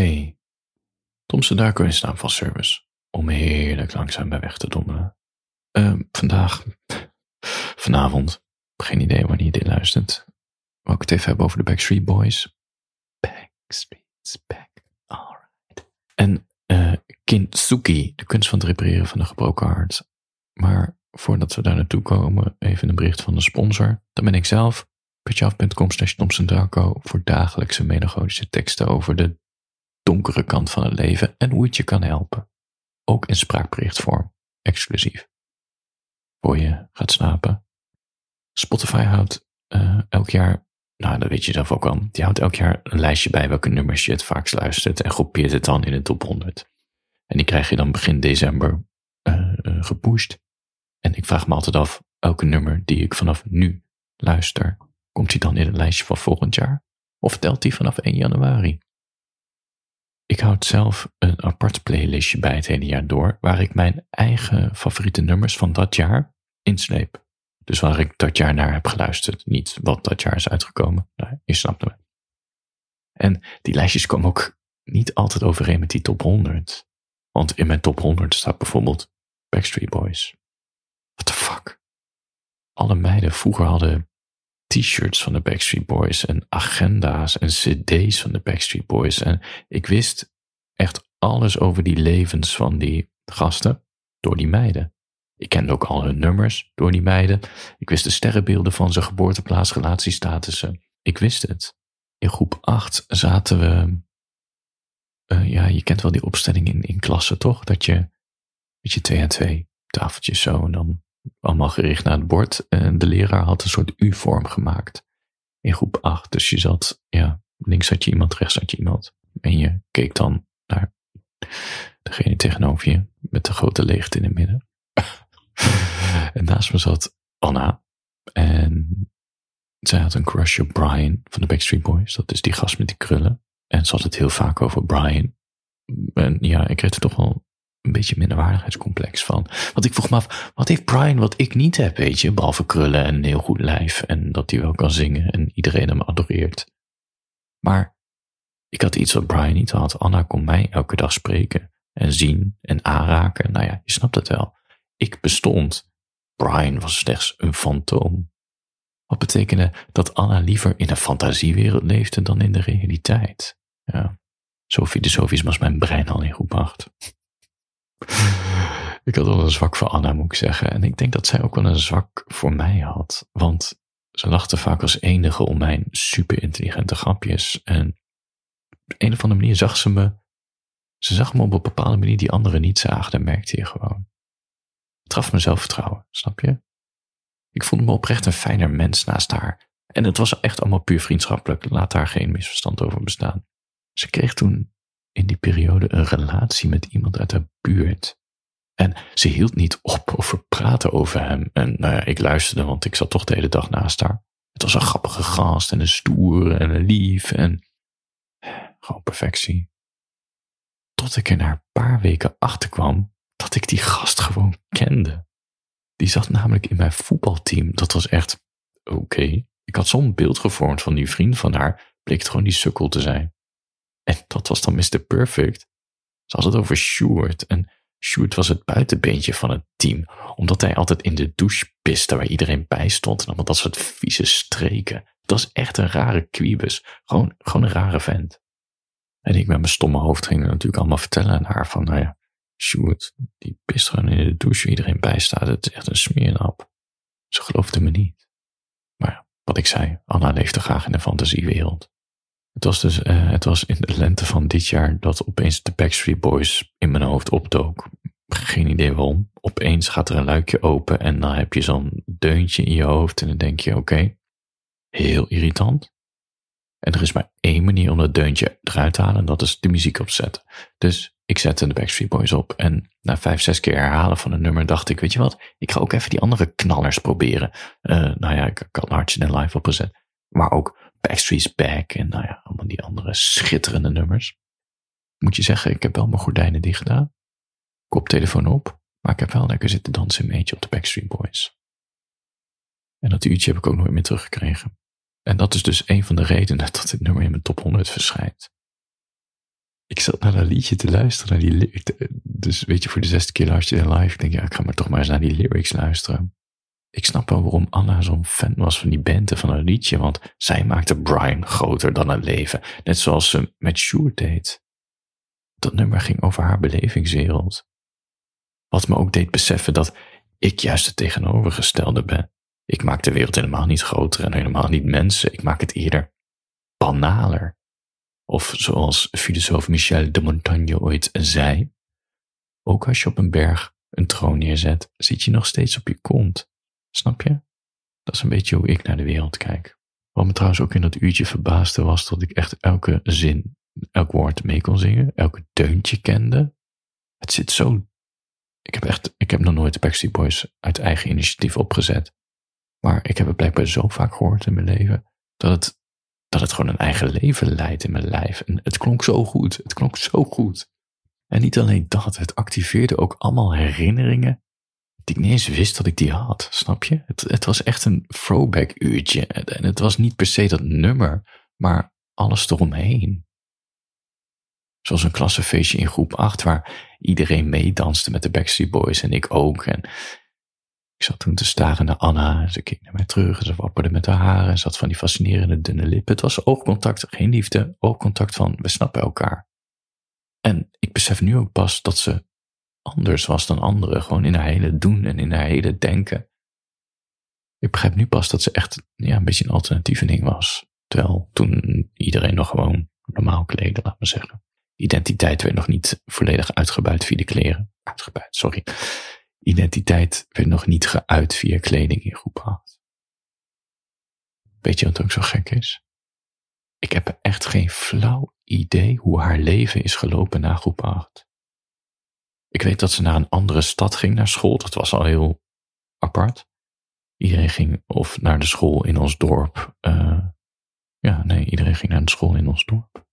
Hey, Tomse Darko is naam van service om heerlijk langzaam bij weg te dommelen. Ehm, vandaag, vanavond, geen idee wanneer je dit luistert, wil ik het even hebben over de Backstreet Boys. Backstreet's back, alright. En uh, Kintsugi, de kunst van het repareren van een gebroken hart. Maar voordat we daar naartoe komen, even een bericht van de sponsor. Dan ben ik zelf, putjeaf.com slash voor dagelijkse melancholische teksten over de donkere kant van het leven en hoe het je kan helpen. Ook in spraakberichtvorm, exclusief. Voor je gaat slapen. Spotify houdt uh, elk jaar, nou dat weet je zelf ook al, die houdt elk jaar een lijstje bij welke nummers je het vaakst luistert en groepeert het dan in de top 100. En die krijg je dan begin december uh, gepusht. En ik vraag me altijd af, elke nummer die ik vanaf nu luister, komt die dan in het lijstje van volgend jaar? Of telt die vanaf 1 januari? Ik houd zelf een apart playlistje bij het hele jaar door, waar ik mijn eigen favoriete nummers van dat jaar insleep. Dus waar ik dat jaar naar heb geluisterd, niet wat dat jaar is uitgekomen. Nou, je snapt me. En die lijstjes komen ook niet altijd overeen met die top 100. Want in mijn top 100 staat bijvoorbeeld Backstreet Boys. What the fuck? Alle meiden vroeger hadden t-shirts van de Backstreet Boys en agenda's en cd's van de Backstreet Boys. En ik wist echt alles over die levens van die gasten door die meiden. Ik kende ook al hun nummers door die meiden. Ik wist de sterrenbeelden van zijn geboorteplaats, relatiestatussen. Ik wist het. In groep 8 zaten we. Uh, ja, je kent wel die opstelling in, in klassen, toch? Dat je, weet je, twee en twee tafeltjes zo en dan allemaal gericht naar het bord. En de leraar had een soort U-vorm gemaakt in groep 8. Dus je zat, ja, links had je iemand, rechts had je iemand. En je keek dan naar degene tegenover je met de grote leegte in het midden. en naast me zat Anna. En zij had een crush op Brian van de Backstreet Boys. Dat is die gast met die krullen. En ze had het heel vaak over Brian. En ja, ik kreeg er toch wel een beetje minderwaardigheidscomplex van. Want ik vroeg me af, wat heeft Brian wat ik niet heb, weet je? Behalve krullen en een heel goed lijf en dat hij wel kan zingen en iedereen hem adoreert. Maar ik had iets wat Brian niet had. Anna kon mij elke dag spreken en zien en aanraken. Nou ja, je snapt het wel. Ik bestond. Brian was slechts een fantoom. Wat betekende dat Anna liever in een fantasiewereld leefde dan in de realiteit. Ja, zo filosofisch was mijn brein al in groep 8. Ik had wel een zwak voor Anna, moet ik zeggen. En ik denk dat zij ook wel een zwak voor mij had. Want ze lachte vaak als enige om mijn super intelligente grapjes. En op een of andere manier zag ze me. Ze zag me op een bepaalde manier die anderen niet zagen. Dat merkte je gewoon. Het gaf me zelfvertrouwen, snap je? Ik voelde me oprecht een fijner mens naast haar. En het was echt allemaal puur vriendschappelijk. Laat daar geen misverstand over bestaan. Ze kreeg toen in die periode een relatie met iemand uit haar buurt. En ze hield niet op over praten over hem. En nou ik luisterde, want ik zat toch de hele dag naast haar. Het was een grappige gast en een stoer en een lief en gewoon perfectie. Tot ik er na een paar weken achter kwam dat ik die gast gewoon kende. Die zat namelijk in mijn voetbalteam. Dat was echt oké. Ik had zo'n beeld gevormd van die vriend van haar, bleek het gewoon die sukkel te zijn. En dat was dan Mr. Perfect. Ze had het over Stuart. En Stuart was het buitenbeentje van het team. Omdat hij altijd in de douche piste waar iedereen bij stond. En allemaal dat soort vieze streken. Dat was echt een rare quibus. Gewoon, gewoon een rare vent. En ik met mijn stomme hoofd ging natuurlijk allemaal vertellen aan haar van, nou ja, Stuart, die pist gewoon in de douche waar iedereen bij staat. Het is echt een smeernap. Ze geloofde me niet. Maar wat ik zei, Anna leefde graag in de fantasiewereld. Het was dus uh, het was in de lente van dit jaar dat opeens de Backstreet Boys in mijn hoofd opdook. Geen idee waarom. Opeens gaat er een luikje open en dan heb je zo'n deuntje in je hoofd en dan denk je oké, heel irritant. En er is maar één manier om dat deuntje eruit te halen en dat is de muziek opzetten. Dus ik zette de Backstreet Boys op en na vijf, zes keer herhalen van een nummer dacht ik, weet je wat, ik ga ook even die andere knallers proberen. Uh, nou ja, ik, ik had Hartje en Live opgezet. Maar ook Backstreet's Back en nou ja, allemaal die andere schitterende nummers. Moet je zeggen, ik heb wel mijn gordijnen dicht gedaan. Koptelefoon op, maar ik heb wel lekker zitten dansen een beetje op de Backstreet Boys. En dat uurtje heb ik ook nooit meer teruggekregen. En dat is dus een van de redenen dat dit nummer in mijn top 100 verschijnt. ik zat naar dat liedje te luisteren, die Dus weet je, voor de zesde keer luister je live. Ik denk, ja, ik ga maar toch maar eens naar die lyrics luisteren. Ik snap wel waarom Anna zo'n fan was van die band en van een liedje, want zij maakte Brian groter dan het leven. Net zoals ze met Sjoerd deed. Dat nummer ging over haar belevingswereld. Wat me ook deed beseffen dat ik juist het tegenovergestelde ben. Ik maak de wereld helemaal niet groter en helemaal niet mensen. Ik maak het eerder banaler. Of zoals filosoof Michel de Montaigne ooit zei: Ook als je op een berg een troon neerzet, zit je nog steeds op je kont. Snap je? Dat is een beetje hoe ik naar de wereld kijk. Wat me trouwens ook in dat uurtje verbaasde was dat ik echt elke zin, elk woord mee kon zingen, elke deuntje kende. Het zit zo. Ik heb echt, ik heb nog nooit de Backstreet Boys uit eigen initiatief opgezet. Maar ik heb het blijkbaar zo vaak gehoord in mijn leven dat het dat het gewoon een eigen leven leidt in mijn lijf. En het klonk zo goed. Het klonk zo goed. En niet alleen dat, het activeerde ook allemaal herinneringen ik niet eens wist dat ik die had. Snap je? Het, het was echt een throwback uurtje. En het was niet per se dat nummer, maar alles eromheen. Zoals een klassenfeestje in groep 8 waar iedereen meedanste met de Backstreet Boys en ik ook. En ik zat toen te staren naar Anna en ze keek naar mij terug en ze wapperde met haar haren en had van die fascinerende dunne lippen. Het was oogcontact, geen liefde, oogcontact van we snappen elkaar. En ik besef nu ook pas dat ze anders was dan anderen, gewoon in haar hele doen en in haar hele denken. Ik begrijp nu pas dat ze echt ja, een beetje een alternatieve ding was. Terwijl toen iedereen nog gewoon normaal kleden, laat maar zeggen. Identiteit werd nog niet volledig uitgebuit via de kleren. Uitgebuit, sorry identiteit werd nog niet geuit via kleding in groep 8. Weet je wat ook zo gek is? Ik heb echt geen flauw idee hoe haar leven is gelopen na groep 8. Ik weet dat ze naar een andere stad ging naar school. Dat was al heel apart. Iedereen ging of naar de school in ons dorp. Uh, ja, nee, iedereen ging naar de school in ons dorp.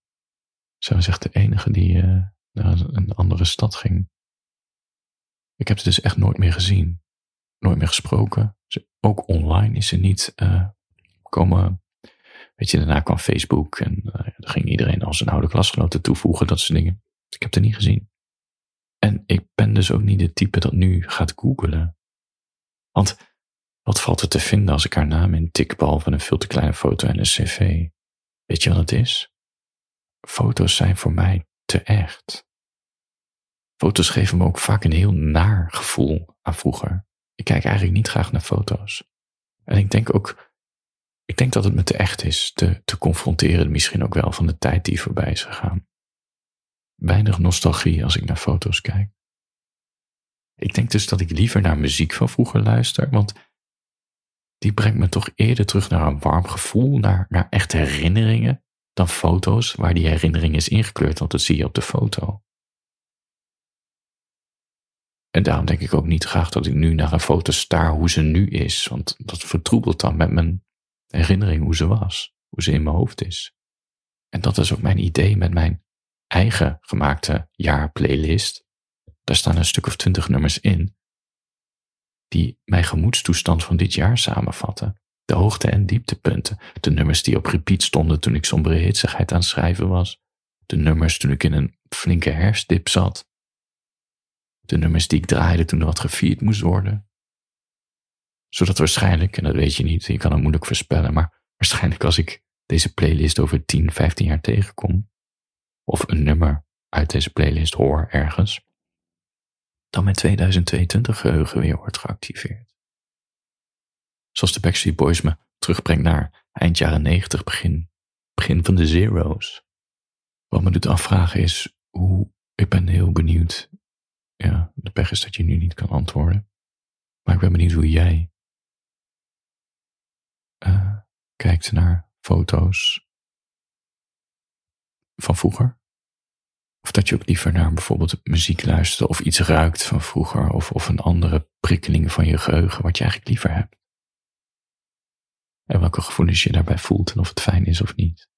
Zij was echt de enige die uh, naar een andere stad ging. Ik heb ze dus echt nooit meer gezien. Nooit meer gesproken. Ook online is ze niet uh, komen. Weet je, daarna kwam Facebook en uh, ging iedereen al zijn oude klasgenoten toevoegen, dat soort dingen. Ik heb het niet gezien. En ik ben dus ook niet de type dat nu gaat googelen. Want wat valt er te vinden als ik haar naam intik, behalve een veel te kleine foto en een cv? Weet je wat het is? Foto's zijn voor mij te echt. Foto's geven me ook vaak een heel naar gevoel aan vroeger. Ik kijk eigenlijk niet graag naar foto's. En ik denk ook, ik denk dat het me te echt is, te, te confronteren misschien ook wel van de tijd die voorbij is gegaan. Weinig nostalgie als ik naar foto's kijk. Ik denk dus dat ik liever naar muziek van vroeger luister, want die brengt me toch eerder terug naar een warm gevoel, naar, naar echte herinneringen, dan foto's waar die herinnering is ingekleurd, want dat zie je op de foto. En daarom denk ik ook niet graag dat ik nu naar een foto staar hoe ze nu is, want dat vertroebelt dan met mijn herinnering hoe ze was, hoe ze in mijn hoofd is. En dat is ook mijn idee met mijn eigen gemaakte jaarplaylist. Daar staan een stuk of twintig nummers in, die mijn gemoedstoestand van dit jaar samenvatten. De hoogte- en dieptepunten, de nummers die op repeat stonden toen ik sombere hitsigheid aan het schrijven was, de nummers toen ik in een flinke herfstdip zat, de nummers die ik draaide toen er wat gevierd moest worden. Zodat waarschijnlijk, en dat weet je niet, je kan het moeilijk voorspellen, maar waarschijnlijk als ik deze playlist over 10, 15 jaar tegenkom, of een nummer uit deze playlist hoor ergens, dan mijn 2022 geheugen weer wordt geactiveerd. Zoals de Backstreet Boys me terugbrengt naar eind jaren 90, begin, begin van de zero's. Wat me doet afvragen is hoe, ik ben heel benieuwd ja, de pech is dat je nu niet kan antwoorden. Maar ik ben benieuwd hoe jij uh, kijkt naar foto's van vroeger. Of dat je ook liever naar bijvoorbeeld muziek luistert of iets ruikt van vroeger of, of een andere prikkeling van je geheugen wat je eigenlijk liever hebt. En welke gevoelens je daarbij voelt en of het fijn is of niet.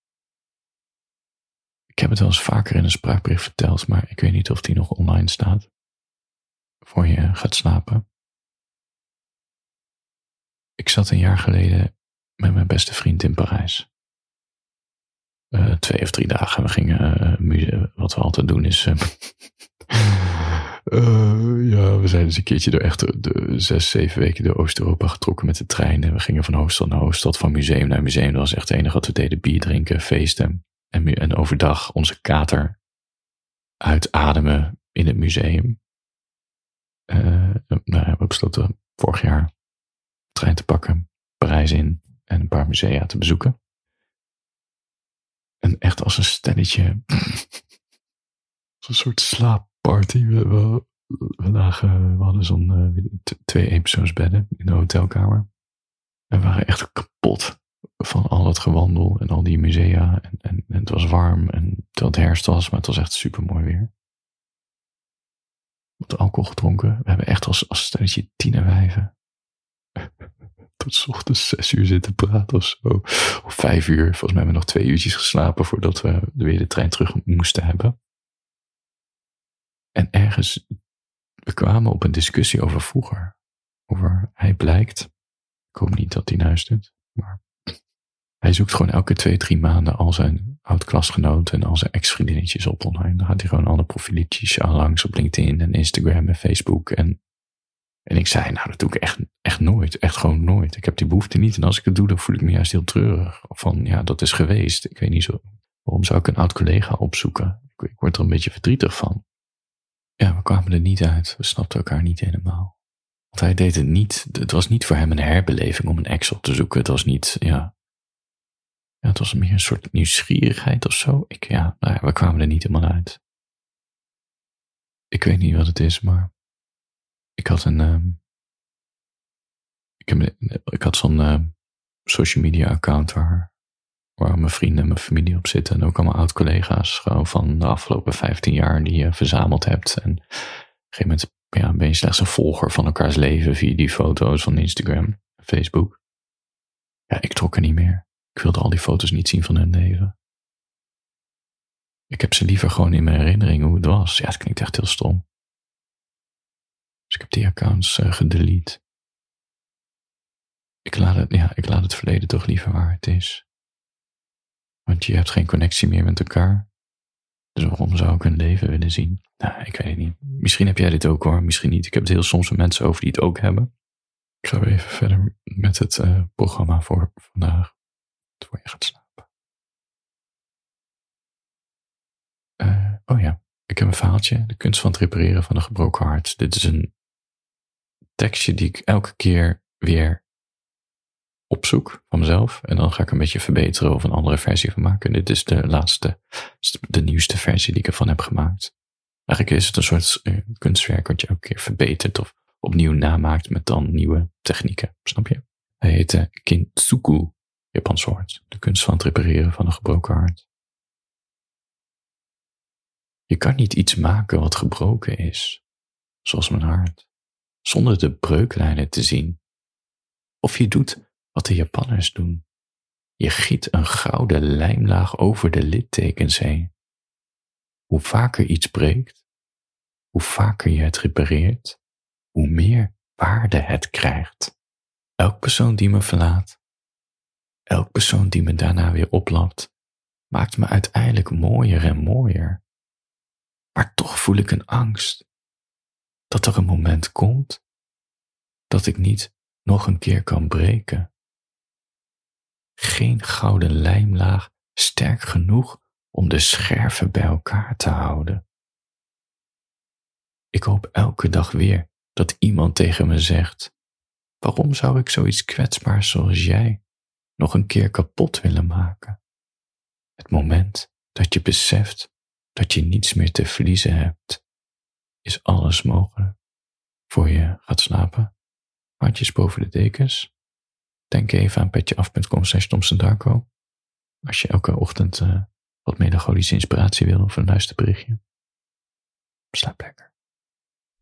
Ik heb het wel eens vaker in een spraakbrief verteld, maar ik weet niet of die nog online staat voor je gaat slapen. Ik zat een jaar geleden met mijn beste vriend in Parijs. Eh, twee of drie dagen. We gingen, muse- wat we altijd doen is, ja, we zijn eens een keertje door echt de, zes, zeven weken door Oost-Europa getrokken met de trein. En we gingen van hoofdstad naar hoofdstad, van museum naar museum. Dat was echt het enige wat we deden, bier drinken, feesten. En, en overdag onze kater uitademen in het museum. nou, we hebben besloten vorig jaar trein te pakken, Parijs in en een paar musea te bezoeken. Als een stelletje, een soort slaapparty. We, we, we, lagen, we hadden zo'n uh, twee eenpersoonsbedden in de hotelkamer. En we waren echt kapot van al dat gewandel en al die musea. En, en, en het was warm en terwijl het herfst was, maar het was echt super mooi weer. Wat alcohol gedronken. We hebben echt als, als stelletje tien en wijven tot ochtends zes uur zitten praten of zo. Of vijf uur. Volgens mij hebben we nog twee uurtjes geslapen voordat we weer de trein terug moesten hebben. En ergens, we kwamen op een discussie over vroeger. Over, hij blijkt, ik hoop niet dat hij luistert, maar hij zoekt gewoon elke twee, drie maanden al zijn oud-klasgenoten en al zijn ex-vriendinnetjes op online. Dan gaat hij gewoon alle profieltjes langs op LinkedIn en Instagram en Facebook en en ik zei, nou dat doe ik echt, echt nooit. Echt gewoon nooit. Ik heb die behoefte niet. En als ik het doe, dan voel ik me juist heel treurig. Van, ja, dat is geweest. Ik weet niet zo. Waarom zou ik een oud collega opzoeken? Ik, ik word er een beetje verdrietig van. Ja, we kwamen er niet uit. We snapten elkaar niet helemaal. Want hij deed het niet. Het was niet voor hem een herbeleving om een ex op te zoeken. Het was niet, ja. Ja, het was meer een soort nieuwsgierigheid of zo. Ik, ja, nou ja, we kwamen er niet helemaal uit. Ik weet niet wat het is, maar ik had een. Uh, ik, heb, ik had zo'n uh, social media account waar, waar mijn vrienden en mijn familie op zitten. En ook allemaal oud-collega's gewoon van de afgelopen 15 jaar die je verzameld hebt. En op een gegeven moment ja, ben je slechts een volger van elkaars leven via die foto's van Instagram, Facebook. Ja, ik trok er niet meer. Ik wilde al die foto's niet zien van hun leven. Ik heb ze liever gewoon in mijn herinnering hoe het was. Ja, het klinkt echt heel stom. Ik heb die accounts uh, gedelete. Ik laat, het, ja, ik laat het verleden toch liever waar het is. Want je hebt geen connectie meer met elkaar. Dus waarom zou ik een leven willen zien? Nou, ik weet het niet. Misschien heb jij dit ook hoor, misschien niet. Ik heb het heel soms met mensen over die het ook hebben. Ik ga weer even verder met het uh, programma voor vandaag. Voor je gaat slapen. Uh, oh ja, ik heb een verhaaltje. De kunst van het repareren van een gebroken hart. Dit is een tekstje die ik elke keer weer opzoek van mezelf. En dan ga ik een beetje verbeteren of een andere versie van maken. Dit is de laatste, de nieuwste versie die ik ervan heb gemaakt. Eigenlijk is het een soort uh, kunstwerk wat je elke keer verbetert of opnieuw namaakt met dan nieuwe technieken. Snap je? Hij heet uh, Kintsuku, Japans woord. De kunst van het repareren van een gebroken hart. Je kan niet iets maken wat gebroken is, zoals mijn hart zonder de breuklijnen te zien. Of je doet wat de Japanners doen. Je giet een gouden lijmlaag over de littekens heen. Hoe vaker iets breekt, hoe vaker je het repareert, hoe meer waarde het krijgt. Elk persoon die me verlaat, elk persoon die me daarna weer oplapt, maakt me uiteindelijk mooier en mooier. Maar toch voel ik een angst dat er een moment komt dat ik niet nog een keer kan breken. Geen gouden lijmlaag sterk genoeg om de scherven bij elkaar te houden. Ik hoop elke dag weer dat iemand tegen me zegt: Waarom zou ik zoiets kwetsbaars zoals jij nog een keer kapot willen maken? Het moment dat je beseft dat je niets meer te verliezen hebt, is alles mogelijk. Voor je gaat slapen, handjes boven de dekens. Denk even aan petjeaf.com slash Darko. Als je elke ochtend uh, wat melancholische inspiratie wil of een luisterberichtje. Slaap lekker.